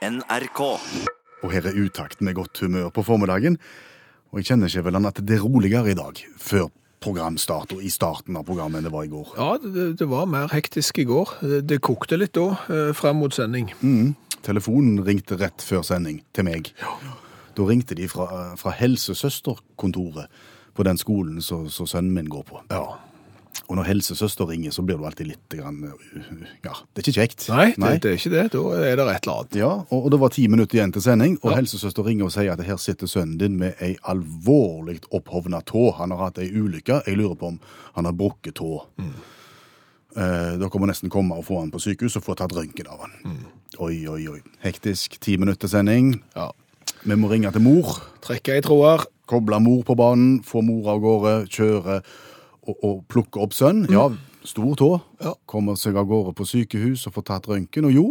NRK. Og her er utakten med godt humør på formiddagen. Og jeg kjenner ikke vel an at det er roligere i dag, før programstart og i starten av programmet enn det var i går. Ja, det, det var mer hektisk i går. Det, det kokte litt da, eh, frem mot sending. Mm. Telefonen ringte rett før sending til meg. Da ringte de fra, fra helsesøsterkontoret på den skolen som som sønnen min går på. Ja. Og når helsesøster ringer, så blir du alltid litt grann, uh, Ja, det er ikke kjekt. Nei, det, det er ikke det. Da er det et eller annet. Ja, og, og det var ti minutter igjen til sending, og Ja. helsesøster ringer og sier at her sitter sønnen din med ei alvorlig opphovna tå. Han har hatt ei ulykke. Jeg lurer på om han har brukket tå. Eh, dere må nesten komme og få han på sykehus og få tatt røntgen av han. Oi, oi, oi. Hektisk. Ti minutter sending. Ja. Vi må ringe til mor. Trekke i tråder. Koble mor på banen, få mor av gårde, kjøre og, å plukke opp sønn. Ja, stor tå. Ja. Kommer seg av gårde på sykehus og får tatt røntgen. Og jo,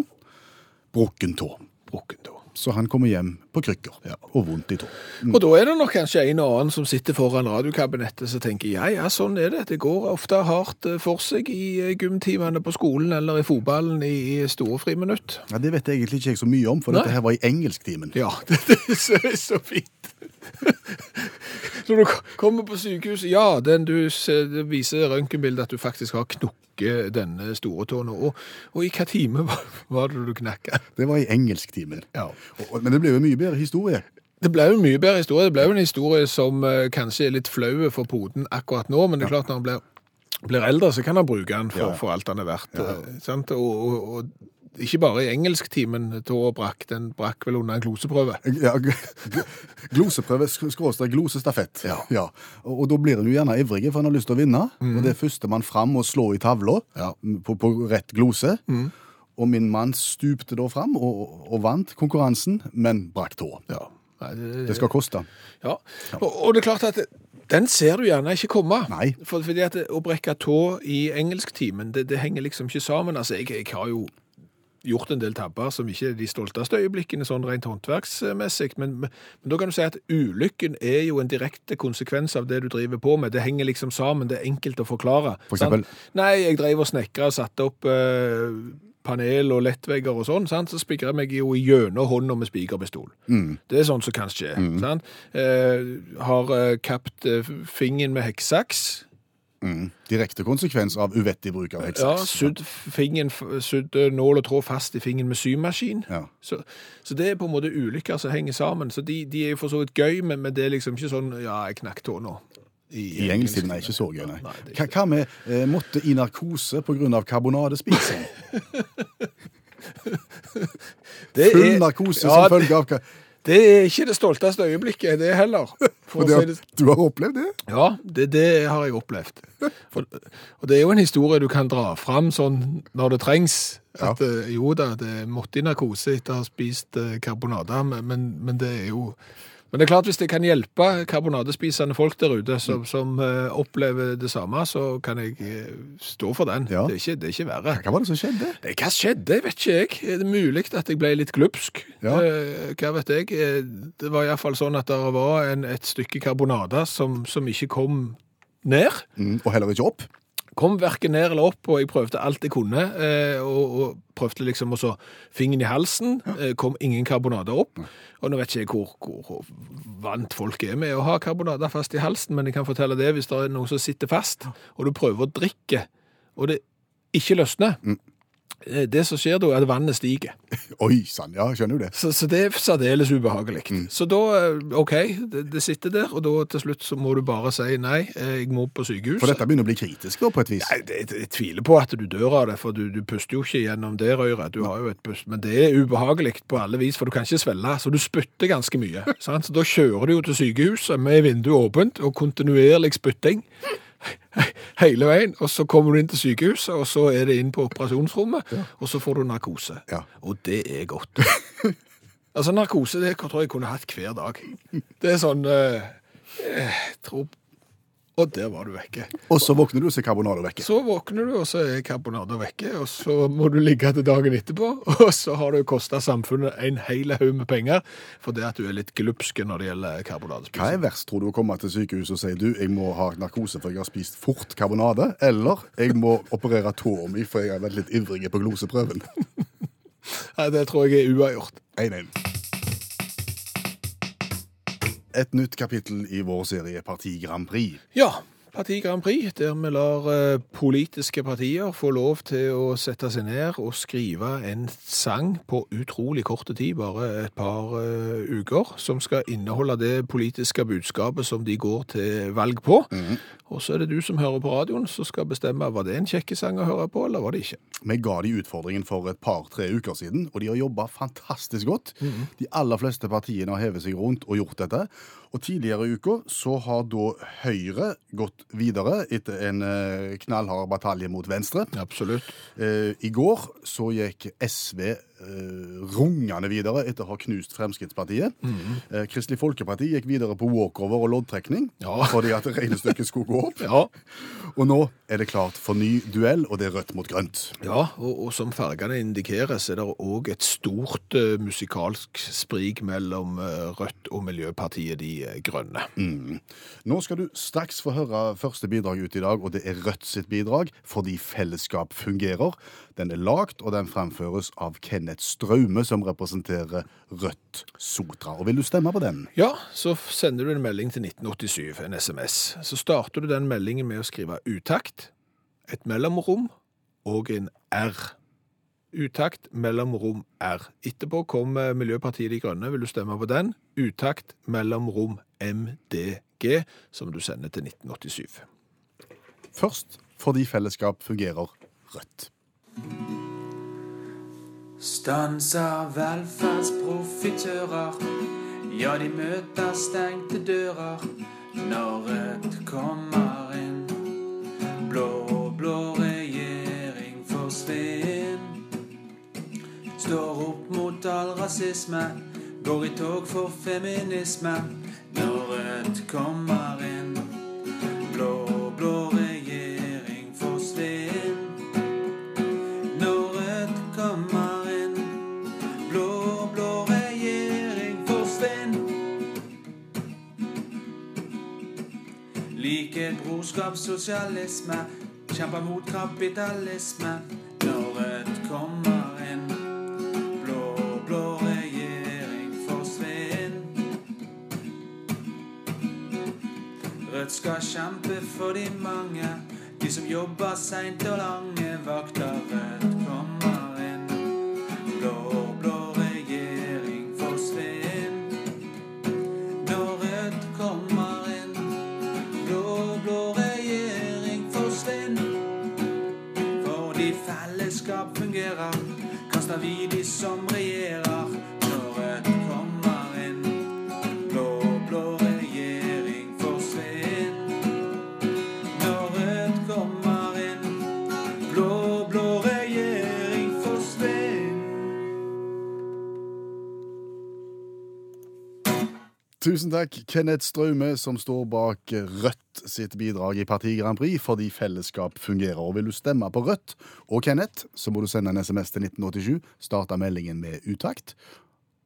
brukken tå. Brukken tå. Så han kommer hjem på krykker og vondt i tå. Og da er det nok kanskje en og annen som sitter foran radiokabinettet som tenker ja, ja, sånn er det. Det går ofte hardt eh, for seg i eh, gymtimene på skolen eller i fotballen i store friminutt. Ja, Det vet jeg egentlig ikke jeg så mye om, for Nei. dette her var i engelsktimen. Ja, det, det er så, så fint. Når du kommer på sykehuset, ja, den du ser, det viser røntgenbildet at du faktisk har knukket denne store tåen. Og, og i hva time var, var det du knakka? Det var i engelsktimen. Ja. Men det ble jo mye bedre historie. Det ble jo en mye bedre historie. Det ble jo en historie som eh, kanskje er litt flau for poden akkurat nå, men det er klart når han blir, blir eldre, så kan han bruke den for, Ja. for alt han er verdt. eh, sant? Og, og, og ikke bare i engelsktimen tåa brakk, den brakk vel under en gloseprøve. Ja, gloseprøve, sk- skråstrek glosestafett. Ja. Og, og da blir du gjerne ivrig, for han har lyst til å vinne. Og det er førstemann fram og slå i tavla Ja. på, på rett glose. Og min mann stupte da fram og, og vant konkurransen, men brakk tå. Ja. Det, skal koste. Ja, og, og det er klart at den ser du gjerne ikke komme. Nei. For, fordi at å brekke tå i engelsktimen, det, det henger liksom ikke sammen. Altså, jeg, jeg har jo gjort en del tabber som ikke er de stolteste øyeblikkene sånn rent håndverksmessig, men, men, men da kan du si at ulykken er jo en direkte konsekvens av det du driver på med. Det henger liksom sammen, det er enkelt å forklare. For eksempel? Sant? Nei, jeg drev og snekra og satte opp eh, panel og lettvegger og sånn, sant? så spikrer jeg meg jo gjennom hånda med spikerpistol. Det er sånn som kan skje. Sant? Eh, har eh, kapt eh, fingeren med hekksaks. Mm. Direkte konsekvens av uvettig bruk av hekksaks. Ja, sydd eh, nål og tråd fast i fingeren med symaskin. Ja. Så, så det er på en måte ulykker som henger sammen. Så de, de er jo for så vidt gøy, men, men det er liksom ikke sånn ja, jeg knakk tåa nå. I engelsktiden er ikke så gøy, nei. Nei, Hva, med eh, måtte i narkose pga. karbonadespising? Det Full er- narkose Ja, som følge av? Det er ikke det stolteste øyeblikket, det heller. For å det, du har opplevd det? Ja, det, det har jeg opplevd. For, og det er jo en historie du kan dra fram sånn når det trengs. At ja. jo da, det måtte i narkose etter å ha spist eh, karbonade, men, men, men det er jo Men det er klart hvis det kan hjelpe karbonadespisende folk der ute som, som uh, opplever det samme, så kan jeg uh, stå for den. Ja. Det, er ikke, det er ikke verre. Hva var det som skjedde? Det, Hva skjedde, vet ikke jeg. Er det mulig at jeg ble litt glupsk? Ja. Uh, hva vet jeg. Det var iallfall sånn at det var en, et stykke karbonade som, som ikke kom ned. Mm, og heller ikke opp? Kom verken ned eller opp, og jeg prøvde alt jeg kunne. Eh, og, og prøvde liksom også fingeren i halsen. Eh, kom ingen karbonader opp. Og nå vet ikke jeg hvor, hvor vant folk er med å ha karbonader fast i halsen, men jeg kan fortelle det hvis det er noen som sitter fast, og du prøver å drikke, og det ikke løsner. eh, Det som skjer da, er at vannet stiger. Oi sann, ja, skjønner du det. Så, så det er særdeles ubehagelig. Så da, eh, OK, det, det sitter der, og da til slutt så må du bare si nei, eh, jeg må på sykehus. For dette begynner å bli kritisk da, på et vis. Nei, det, det, jeg tviler på at du dør av det, for du, du puster jo ikke gjennom det røret. Du har jo et pust, men det er ubehagelig på alle vis, for du kan ikke svelle, så du spytter ganske mye. sant? Så da kjører du jo til sykehuset med vinduet åpent og kontinuerlig spytting. Hele veien, og så kommer du inn til sykehuset, og så er det inn på operasjonsrommet, og så får du narkose. Ja. Og det er godt. altså, narkose det tror jeg jeg kunne hatt hver dag. Det er sånn eh, Jeg tror, Og der var du vekke. Og så våkner du, og så er karbonader vekke. Så våkner du, og så er karbonader vekke, og så må du ligge til dagen etterpå, og så har det kosta samfunnet en hel haug med penger for det at du er litt glupsk når det gjelder Hva er verst, tror du, å komme til sykehuset og si du, jeg må ha narkose for jeg har spist fort karbonade, eller jeg må operere tåa mi for jeg har vært litt ivrig på gloseprøven? Nei, det tror jeg er uavgjort. 1-1. Et nytt kapittel i vår serie Parti Grand Prix. Ja, Parti Grand Prix, der vi lar eh, politiske partier få lov til å sette seg ned og skrive en sang på utrolig korte tid, bare et par uh, uker, som skal inneholde det politiske budskapet som de går til valg på. Og så er det du som hører på radioen, som skal bestemme var det en kjekke sang å høre på, eller var det ikke. Vi ga de utfordringen for et par-tre uker siden, og de har jobba fantastisk godt. De aller fleste partiene har hevet seg rundt og gjort dette. Og tidligere i uka så har da Høyre gått videre etter en eh, knallhard batalje mot Venstre. Absolutt. Eh, I går så gikk SV eh, rungende videre etter å ha knust Fremskrittspartiet. Eh, Kristelig Folkeparti gikk videre på walkover og loddtrekning Ja. fordi at regnestykket skulle gå opp. Ja, Og nå er det klart for ny duell, og det er rødt mot grønt. Ja, og, og som fargene indikerer, så er det òg et stort uh, musikalsk sprik mellom uh, Rødt og Miljøpartiet De Grønne. Nå skal du straks få høre første bidrag ut i dag, og det er Rødt sitt bidrag, fordi fellesskap fungerer. Den er lagt, og den fremføres av Kenneth Straume, som representerer Rødt Sotra. Og vil du stemme på den? Ja, så sender du en melding til 1987, en SMS. Så starter du den meldingen med å skrive utakt, et mellomrom og en R. Utakt, mellomrom, R. Etterpå kommer Miljøpartiet De Grønne. Vil du stemme på den? Utakt, mellomrom, MDG, som du sender til 1987. Først fordi fellesskap fungerer rødt. Stanser velferdsprofitører. Ja, de møter stengte dører når Rødt kommer inn. Blå, blå regjering forsvinn. Står opp mot all rasisme, går i tog for feminisme når Rødt kommer inn. Like brorskapssosialisme. kjemper mot kapitalisme. Når Rødt kommer inn, blå, blå regjering forsvinn. Rødt skal kjempe for de mange, de som jobber seint og lange vakter. Rødt takk, Kenneth Straume, som står bak Rødt sitt bidrag i Parti Grand Prix, fordi fellesskap fungerer. Og vil du stemme på Rødt og Kenneth, så må du sende en SMS til 1987, starte meldingen med utakt,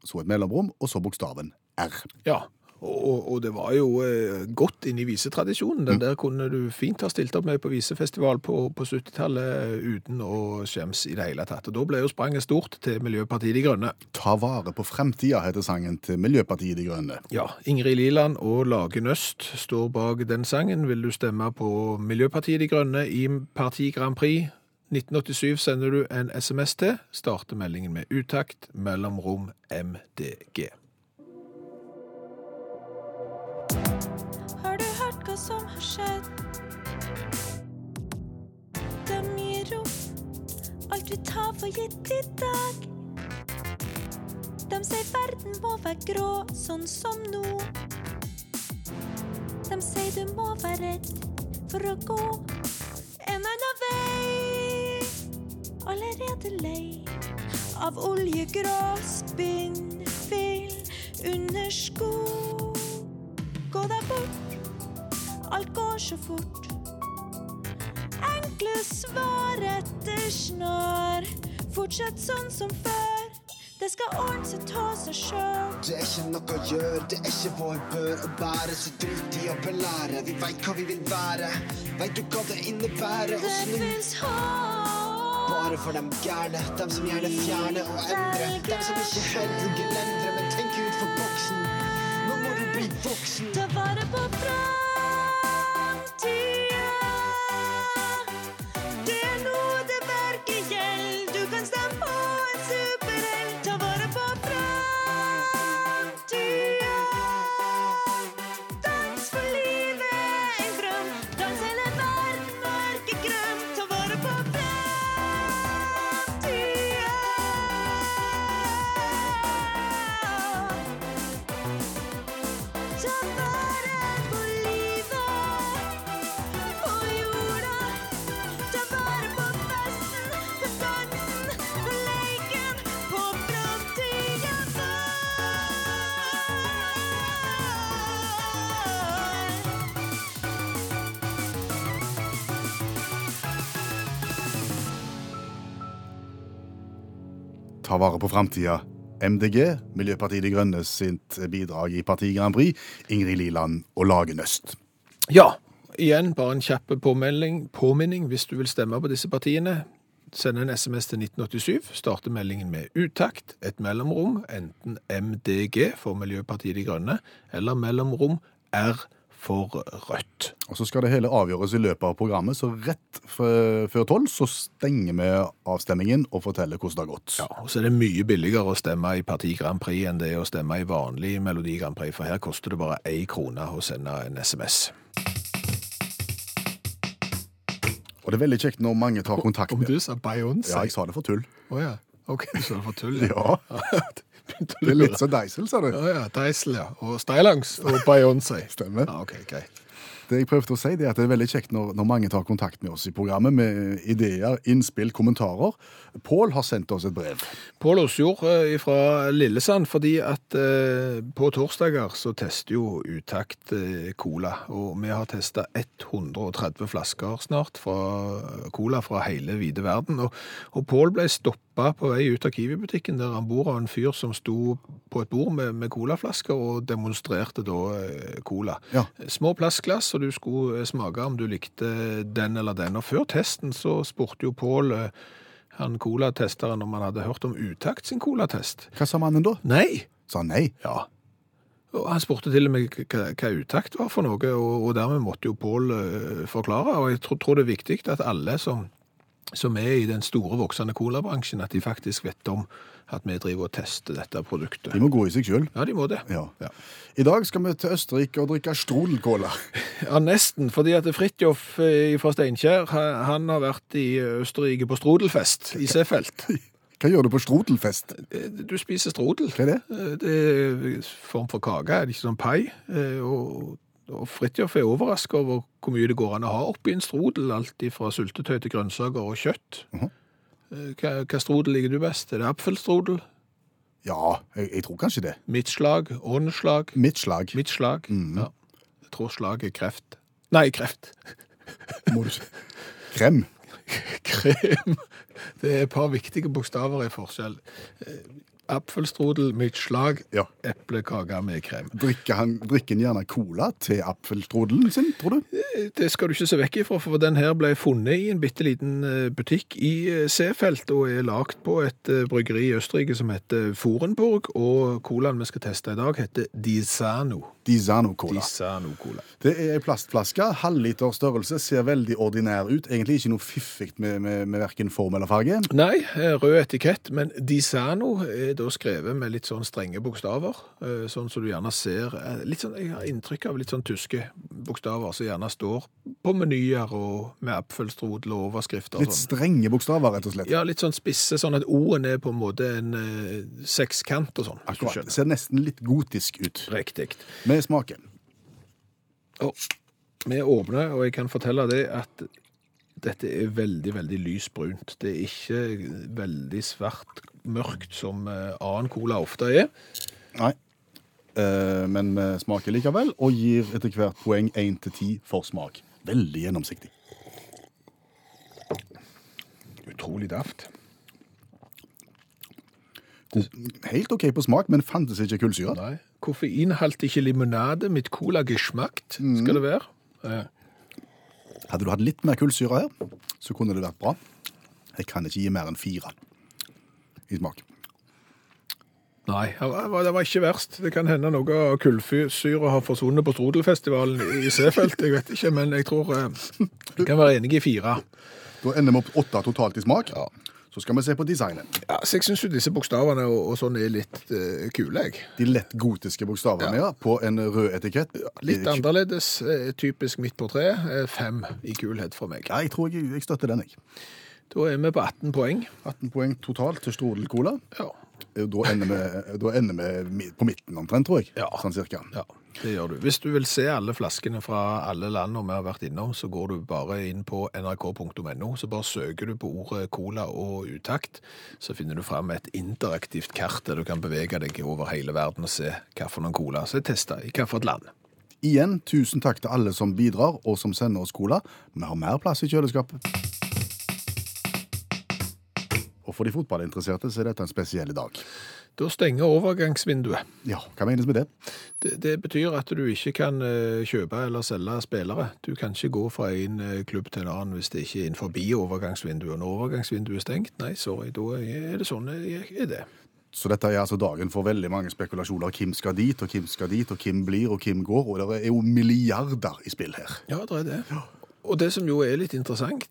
så et mellomrom, og så bokstaven R. Ja, og, og, det var jo eh, godt inn i visetradisjonen. Den der kunne du fint ha stilt opp med på visefestival på, på 70-tallet uten å skjems i det hele tatt. Og da ble jo spranget stort til Miljøpartiet De Grønne. Ta vare på fremtida, heter sangen til Miljøpartiet De Grønne. Ja, Ingrid Liland og Lagen Øst står bak den sangen. Vil du stemme på Miljøpartiet De Grønne i Parti Grand Prix 1987 sender du en SMS til. Starter meldingen med utakt, mellomrom MDG. Hva som har skjedd? De gir opp alt vi tar for gitt i dag. De sier verden må være grå, sånn som nå. De sier du må være redd for å gå en annen vei. Allerede lei av oljegrå under sko. Gå deg bort, alt går så fort. Enkle svar etter snar. Fortsett sånn som før. Det skal ordne seg ta seg sjøl. Det er ikke noe å gjøre, det er ikke vår bør å bære. Så drit i å belære, vi veit hva vi vil være. Veit du hva det innebærer? Det fins håp. bare for dem gærne. Dem som gjerne fjerner og endrer. Dem som ikke heller gelendere, Ta vare på framtida. MDG, Miljøpartiet De Grønne sitt bidrag i Parti Grand Prix. Ingrid Liland og Lage Nøst. Ja, igjen bare en kjapp påmelding, påminning hvis du vil stemme på disse partiene. Send en SMS til 1987. Starte meldingen med utakt, et mellomrom, enten MDG for Miljøpartiet De Grønne, eller mellomrom R for Rødt. Og så skal det hele avgjøres i løpet av programmet, så rett før tolv så stenger vi avstemmingen og forteller hvordan det har gått. Ja, og så er det mye billigere å stemme i Parti Grand Prix enn det er å stemme i vanlig Melodi Grand Prix, for her koster det bare én krone å sende en SMS. Og det er veldig kjekt når mange tar kontakt med Om du sa Beyoncé? Ja, jeg sa det for tull. Å ja. Ok, du sa det for tull. Ja, å det er litt så deisel, sa du. Ja, ja, Deisel, ja. Og Stylungs og Beyoncé. Stemmer. Ja, ok, greit. Det jeg prøvde å si, det er at det er veldig kjekt når, når mange tar kontakt med oss i programmet med ideer, innspill, kommentarer. Pål har sendt oss et brev. Pål Osjord eh, fra Lillesand, fordi at eh, på torsdager så tester jo Utakt eh, Cola, og vi har testa 130 flasker snart fra Cola fra hele vide verden. Og, og Pål ble stoppa på vei ut av Kiwi-butikken der han bor av en fyr som sto på et bord med, med colaflasker og demonstrerte da eh, cola. Ja. Små plastglass, og du skulle eh, smake om du likte den eller den. Og før testen så spurte jo Pål eh, han colatesteren om han hadde hørt om Utakt sin colatest. Hva sa mannen da? Nei! Sa han nei. Ja. Og han spurte til og med hva, hva utakt var for noe, og, og dermed måtte jo Pål forklare. Og jeg tror, tror det er viktig at alle som, som er i den store voksende colabransjen, at de faktisk vet om at vi driver og tester dette produktet. De må gå i seg sjøl. Ja, de må det. Ja. Ja. I dag skal vi til Østerrike og drikke Strodelcola. Ja, nesten. Fordi at Fridtjof eh, fra Steinkjer, han har vært i Østerrike på strudelfest i Seefeld. Hva gjør du på Strodelfest? Eh, Du spiser strudel. Hva er det? Eh, Det er en form for kake, er det ikke sånn pai? Og, og Fridtjof er overrasket over hvor mye det går an å ha oppi en strodel, alt fra syltetøy til grønnsaker og kjøtt. Mhm. Eh, Hva, hva strodel liker du best? Er det apfelstrodel? Ja, jeg, jeg tror kanskje det. Mitt slag? Åndsslag? Mitt slag. Slag? Mhm. Ja. Jeg tror slag er kreft. Nei, kreft. Må du si. Krem. Krem. Det er et par viktige bokstaver i forskjell. Eh, Apfelstrodel, mitt slag, Ja. eplekake med krem. Drikker han drikker han gjerne cola til apfelstrudelen sin, tror du? Det skal du ikke se vekk ifra, for den her ble funnet i en bitte liten eh, butikk i eh, Seefeld, og er lagt på et eh, bryggeri i Østerrike som heter Forenburg, og colaen vi skal teste i dag heter Disano. Disano Cola. Disano Cola. Det er ei plastflaske, halvliter størrelse, ser veldig ordinær ut. Egentlig ikke noe fiffig med, med, med verken form eller farge. Nei, eh, rød etikett, men Disano er da skrevet med litt sånn strenge bokstaver, eh, sånn som du gjerne ser, eh, litt sånn, jeg har inntrykk av litt sånn tyske bokstaver som gjerne står på menyer og med apfelstrudel og overskrifter Litt sånn. strenge bokstaver, rett og slett. Ja, litt sånn spisse, sånn at O-en er på en måte en eh, sekskant og sånn. Akkurat. Ser nesten litt gotisk ut. Riktig. Med smaken. Og vi åpner, og jeg kan fortelle det at dette er veldig, veldig lysbrunt. Det er ikke veldig svart, mørkt som eh, annen cola ofte er. Nei. Eh, men eh, smaker likevel, og gir etter hvert poeng 1 til 10 for smak. Veldig gjennomsiktig. Utrolig daft. Helt OK på smak, men fantes ikke kullsyre. Nei. Koffeinhaltig ikke limonade mitt cola geschmackt, skal det være. Eh, Hadde du hatt litt mer kullsyre her, så kunne det vært bra. Jeg kan ikke gi mer enn fire i smak. Nei, det var, ikke verst. Det kan hende noe av kullsyre har forsvunnet på Strodelfestivalen i Seefeld. Jeg vet ikke, men jeg tror eh, jeg kan være enig i fire. Da ender vi opp åtte totalt i smak. Ja. Så skal vi se på designet. Ja, så jeg syns jo disse bokstavene og, og sånn er litt uh, kule, jeg. De lett gotiske bokstavene ja. på en rød etikett. Litt annerledes. eh, Typisk midt på tre. eh, Fem i kulhet for meg. Ja, jeg tror jeg, jeg støtter den, jeg. Da er vi på 18 poeng. 18 poeng totalt til Strodel Cola. Ja. Da ender vi, da ender vi på midten omtrent, tror jeg. Ja. Sånn cirka. Ja, det gjør du. Hvis du vil se alle flaskene fra alle landene vi har vært innom, så går du bare inn på nrk.no, så bare søker du på ordet cola og utakt, så finner du fram et interaktivt kart der du kan bevege deg over hele verden og se noen cola som er testa i hvilket land. Igjen, tusen takk til alle som bidrar og som sender oss cola. Vi har mer plass i kjøleskapet. Og for de fotballinteresserte så er dette en spesiell dag. Da stenger overgangsvinduet. Ja, hva menes med det? Det, det betyr at du ikke kan eh, kjøpe eller selge spillere. Du kan ikke gå fra en eh, klubb til en annen hvis det ikke er innenfor overgangsvinduet. Når overgangsvinduet er stengt, nei, sorry, da er det sånn er det. Så dette er altså dagen for veldig mange spekulasjoner. Hvem skal dit, og hvem skal dit, og hvem blir, og hvem går. Og det er jo milliarder i spill her. Ja, det er det. Og det som jo er litt interessant,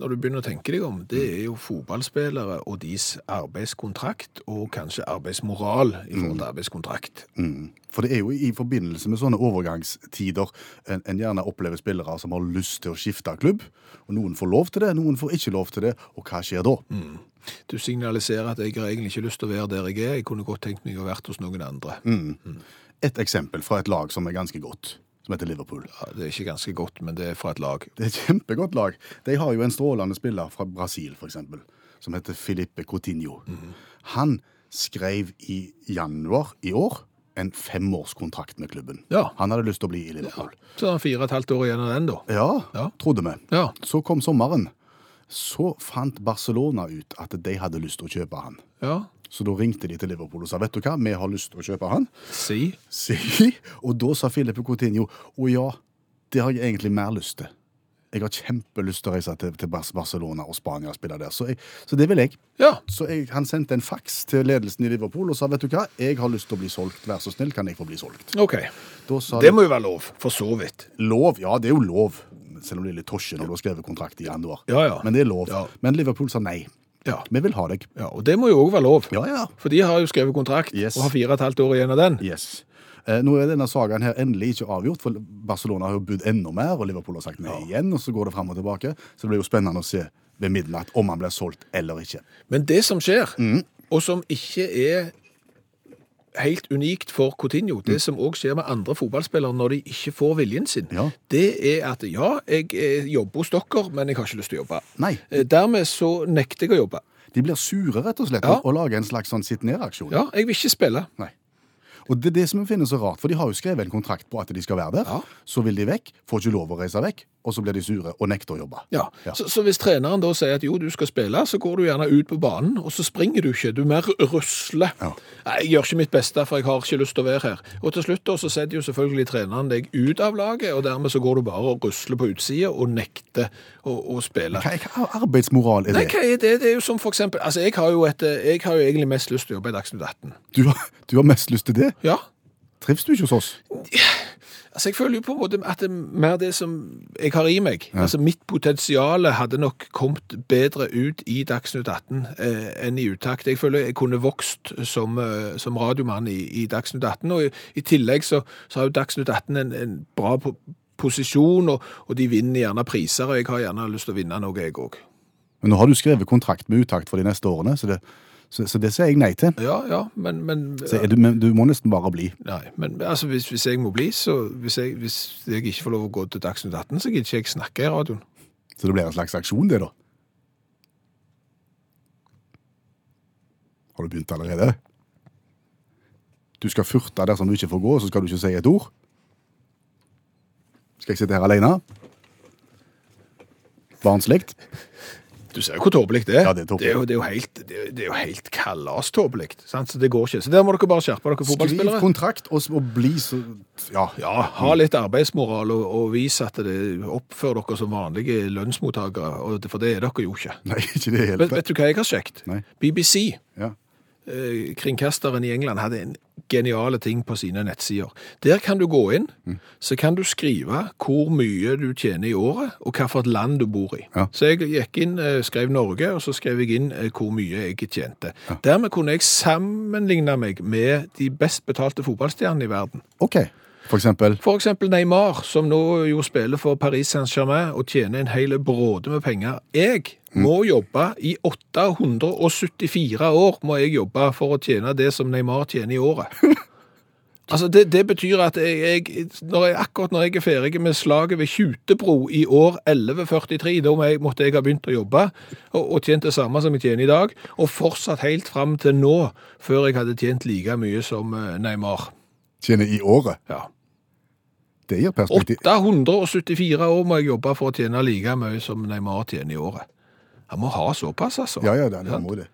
når du begynner å tenke deg om, det er jo fotballspillere og deres arbeidskontrakt, og kanskje arbeidsmoral i forhold til arbeidskontrakt. Mm. For det er jo i forbindelse med sånne overgangstider en, en gjerne opplever spillere som har lyst til å skifte klubb. Og noen får lov til det, noen får ikke lov til det. Og hva skjer da? Du signaliserer at jeg har egentlig ikke lyst til å være der jeg er, jeg kunne godt tenkt meg å vært hos noen andre. Et eksempel fra et lag som er ganske godt, som heter Liverpool. Ja, det er ikke ganske godt, men det er fra et lag. Det er et kjempegodt lag. De har jo en strålende spiller fra Brasil, eksempel, som heter Filipe Coutinho. Han skrev i januar i år en femårskontrakt med klubben. Ja. Han hadde lyst til å bli i Liverpool. Så er han fire og et halvt år igjen av den da. Ja, Ja. trodde vi. Ja. Så kom sommeren. Så fant Barcelona ut at de hadde lyst til å kjøpe han. Ja. Så da ringte de til Liverpool og sa vet du hva, vi har lyst til å kjøpe han. Si. Si. Og da sa Filipe Coutinho å ja, det har jeg egentlig mer lyst til. Jeg har kjempelyst til å reise til, til Barcelona og Spania og spille der. Så, jeg, så det vil jeg. Ja. Så jeg, han sendte en faks til ledelsen i Liverpool og sa vet du hva, jeg har lyst til å bli solgt. Vær så snill, kan jeg få bli solgt? Ok. Det de må jo være lov, for så vidt. lov. Ja, det er jo lov. Selv om det er litt tosje når du har skrevet kontrakt i januar. Ja, ja. Men det er lov. Men Liverpool sa nei. Ja. Vi vil ha deg. ja. Og det må jo òg være lov. Ja, ja. For de har jo skrevet kontrakt Yes. og har fire og et halvt år igjen av den. Yes. Eh, nå er denne sagaen her endelig ikke avgjort, for Barcelona har jo budt enda mer, og Liverpool har sagt nei igjen, og så går det fram og tilbake. Så det blir jo spennende å se ved midnatt om han blir solgt eller ikke. Men det som skjer, Mm. og som ikke er helt unikt for Coutinho, det som òg skjer med andre fotballspillere når de ikke får viljen sin, Ja. det er at ja, jeg eh, jobber hos dere, men jeg har ikke lyst til å jobbe. Nei. Eh, Dermed så nekter jeg å jobbe. De blir sure, rett og slett, Ja. og lager en slags sånn sitt ned-aksjon. Ja, jeg vil ikke spille. Nei. Og det er det som finnes finner så rart, for de har jo skrevet en kontrakt på at de skal være der. Ja. Så vil de vekk, får ikke lov å reise vekk, og så blir de sure og nekter å jobbe. Ja, Ja. Så, så hvis treneren da sier at jo, du skal spille, så går du gjerne ut på banen, og så springer du ikke, du mer rusler. Ja. Jeg gjør ikke mitt beste, for jeg har ikke lyst til å være her. Og til slutt da, så setter jo selvfølgelig treneren deg ut av laget, og dermed så går du bare og rusler på utsida og nekter å, å spille. Hva, hva arbeidsmoral er Nei, hva er det? Det er jo som for eksempel, altså jeg har jo, et, eh, jeg har jo egentlig mest lyst til å jobbe i Dagsnytt 18. Du, har- du har mest lyst til det? Ja, Trives du ikke hos oss? Altså, jeg føler jo på en måte at det er mer det som jeg har i meg. Altså, mitt potensial hadde nok kommet bedre ut i Dagsnytt 18 eh, enn i utakt. Jeg føler jeg kunne vokst som, eh, som radiomann i, i Dagsnytt 18, og i, i tillegg så, så har jo Dagsnytt 18 en, en bra po posisjon, og, og de vinner gjerne priser, og jeg har gjerne lyst til å vinne noe, jeg òg. Men nå har du skrevet kontrakt med utakt for de neste årene, så det, så, så det sier jeg nei til. Ja, ja, men, men Så du, men du må nesten bare bli. Nei, men altså, hvis, hvis jeg må bli, så hvis jeg, hvis jeg ikke får lov å gå til Dagsnytt 18, så gidder ikke jeg snakke i radioen. Så det blir en slags aksjon, det, da. Har du begynt allerede? Du skal furte dersom du ikke får gå, så skal du ikke si et ord. Skal jeg sitte her alene? Barnslig? Du ser jo hvor tåpelig det er. Ja, det er tåpelig. det er jo, det er jo helt, det er, det er jo helt kalaståpelig. sant? Så det går ikke. Så der må dere bare skjerpe dere Skriv fotballspillere. kontrakt og, og bli så Ja. Ja, ha litt arbeidsmoral og, og vis at det oppfører dere som vanlige lønnsmottakere, og det- for det er dere jo ikke. Nei, ikke det helt. Vet, vet du hva jeg har sjekket? Nei. BBC, Ja. Eh, kringkasteren i England, hadde en geniale ting på sine nettsider. Der kan du gå inn, så kan du skrive hvor mye du tjener i året, og hva for et land du bor i. Ja. Så jeg gikk inn, eh, skrev Norge, og så skrev jeg inn eh, hvor mye jeg tjente. Dermed kunne jeg sammenligne meg med de best betalte fotballstjernene i verden. OK. For eksempel. For eksempel Neymar, som nå jo spiller for Paris Saint-Germain og tjener en hel bråde med penger. Jeg må jobbe i 874 år må jeg jobbe for å tjene det som Neymar tjener i året. Altså, det, det betyr at jeg, jeg, når jeg, akkurat når jeg er ferdig med slaget ved Kjutebro i år 1143, da må jeg, måtte jeg ha begynt å jobbe og, og tjent det samme som jeg tjener i dag, og fortsatt helt fram til nå, før jeg hadde tjent like mye som eh, Neymar. Tjener i året. Ja. Det gir perspektiv. 874 år må jeg jobbe for å tjene like mye som Neymar tjener i året. Han må ha såpass, altså. Ja, ja, det, det må det.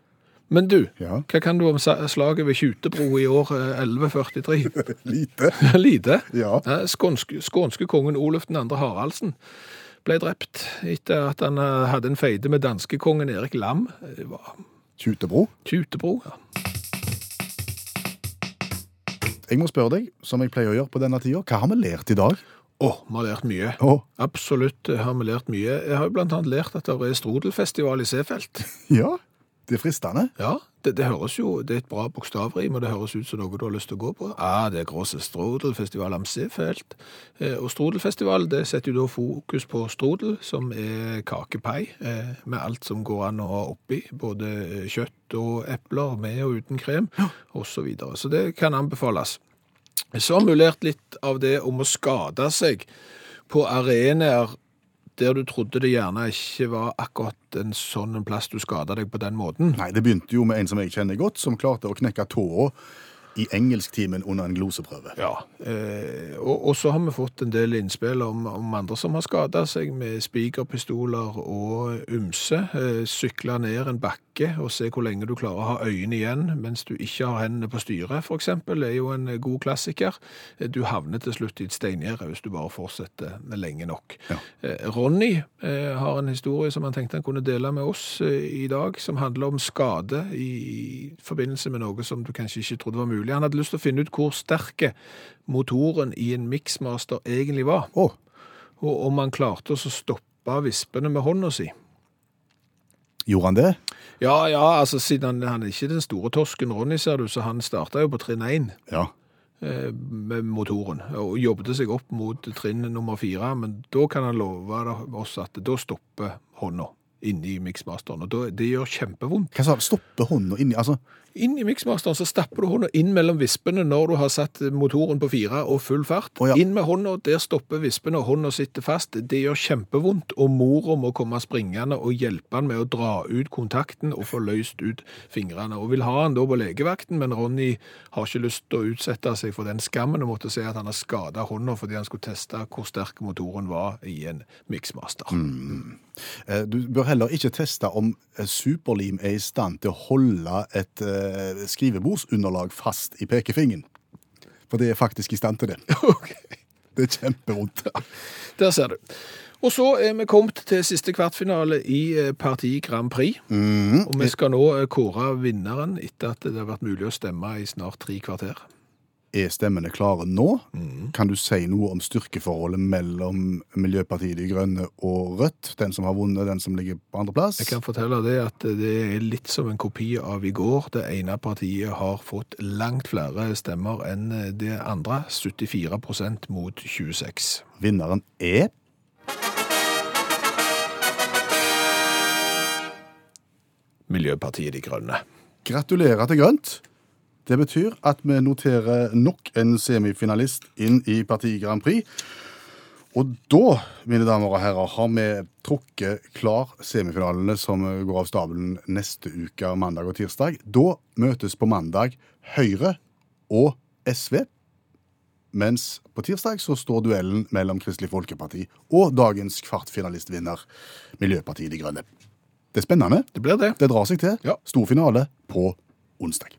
Men du, Ja. hva kan du om slaget ved Kjutebro i år eh, 1143? Lite. Lite. Ja. Eh, Skånske, skånske kongen Oluf 2. Haraldsen ble drept etter at han eh, hadde en feide med danskekongen Erik Lam. Kjutebro. Kjutebro, ja. Jeg må spørre deg, som jeg pleier å gjøre på denne tida, hva har vi lært i dag? Å, vi har lært mye. Oh. Absolutt eh, har vi lært mye. Jeg har jo blant annet lært at det er Strodelfestival i Seefeld. ja. Det er fristende. Ja, det, det høres jo, det er et bra bokstavrim, og det høres ut som noe du har lyst til å gå på. Ah, det er Grosse Strodelfestival am Seefeld. Eh, og Strodelfestival, det setter jo da fokus på strodel, som er kakepai, eh, med alt som går an å ha oppi, både eh, kjøtt og epler, med og uten krem, og så videre. Så det kan anbefales. Så har vi lært litt av det om å skade seg på arenaer der du trodde det gjerne ikke var akkurat en sånn plass du skada deg på den måten. Nei, det begynte jo med en som jeg kjenner godt, som klarte å knekke tåa i engelsktimen under en gloseprøve. Ja, eh, og, og så har vi fått en del innspill om, om andre som har skada seg med spikerpistoler og ymse. Eh, sykle ned en bakke og se hvor lenge du klarer å ha øynene igjen mens du ikke har hendene på styret, eksempel, er jo en god klassiker. Eh, Du havner til slutt i et steingjerde hvis du bare fortsetter med lenge nok. Ja. Eh, Ronny eh, har en historie som han tenkte han kunne dele med oss eh, i dag, som handler om skade i, i forbindelse med noe som du kanskje ikke trodde var mulig. Han hadde lyst til å finne ut hvor sterke motoren i en Mixmaster egentlig var, Oh. og om han klarte å stoppe vispene med hånda si. gjorde han det? Ja, ja, altså siden han, han er ikke den store torsken Ronny, ser du, så han starta jo på trinn 1 Ja. eh, med motoren, og jobbet seg opp mot trinn nummer 4, men da kan han love oss at da stopper hånda inni Mixmasteren, og da, det gjør kjempevondt. Hva sa du? Stoppe hånda inni Altså, Inn i Mixmasteren så stapper du hånda inn mellom vispene når du har satt motoren på fire og full fart. Å, ja. Inn med hånda, der stopper vispene, og hånda sitter fast. Det gjør kjempevondt, og mora må komme springende og hjelpe han med å dra ut kontakten og få løst ut fingrene. Og vil ha han da på legevakten, men Ronny har ikke lyst til å utsette seg for den skammen og måtte si at han har skada hånda fordi han skulle teste hvor sterk motoren var i en Mixmaster. Eh, du bør heller ikke teste om eh, superlim er i stand til å holde et eh, skrivebordsunderlag fast i pekefingeren. For det er faktisk i stand til det. Det er kjempevondt. Der ser du. Og så er vi kommet til siste kvartfinale i Parti Grand Prix. Mm. Og vi skal nå kåre vinneren etter at det har vært mulig å stemme i snart tre kvarter. Er stemmene klare nå? Mm. Kan du si noe om styrkeforholdet mellom Miljøpartiet De Grønne og Rødt? Den som har vunnet, den som ligger på andreplass? Jeg kan fortelle det at det er litt som en kopi av i går. Det ene partiet har fått langt flere stemmer enn det andre. 74% mot 26. Vinneren er Miljøpartiet De Grønne. Gratulerer til grønt. Det betyr at vi noterer nok en semifinalist inn i Parti Grand Prix. Og da, mine damer og herrer, har vi trukket klar semifinalene som går av stabelen neste uke, mandag og tirsdag. Da møtes på mandag Høyre og SV. Mens på tirsdag så står duellen mellom Kristelig Folkeparti og dagens kvartfinalistvinner Miljøpartiet De Grønne. Det er spennende. Det blir det. Det drar seg til. Ja. Stor finale på onsdag.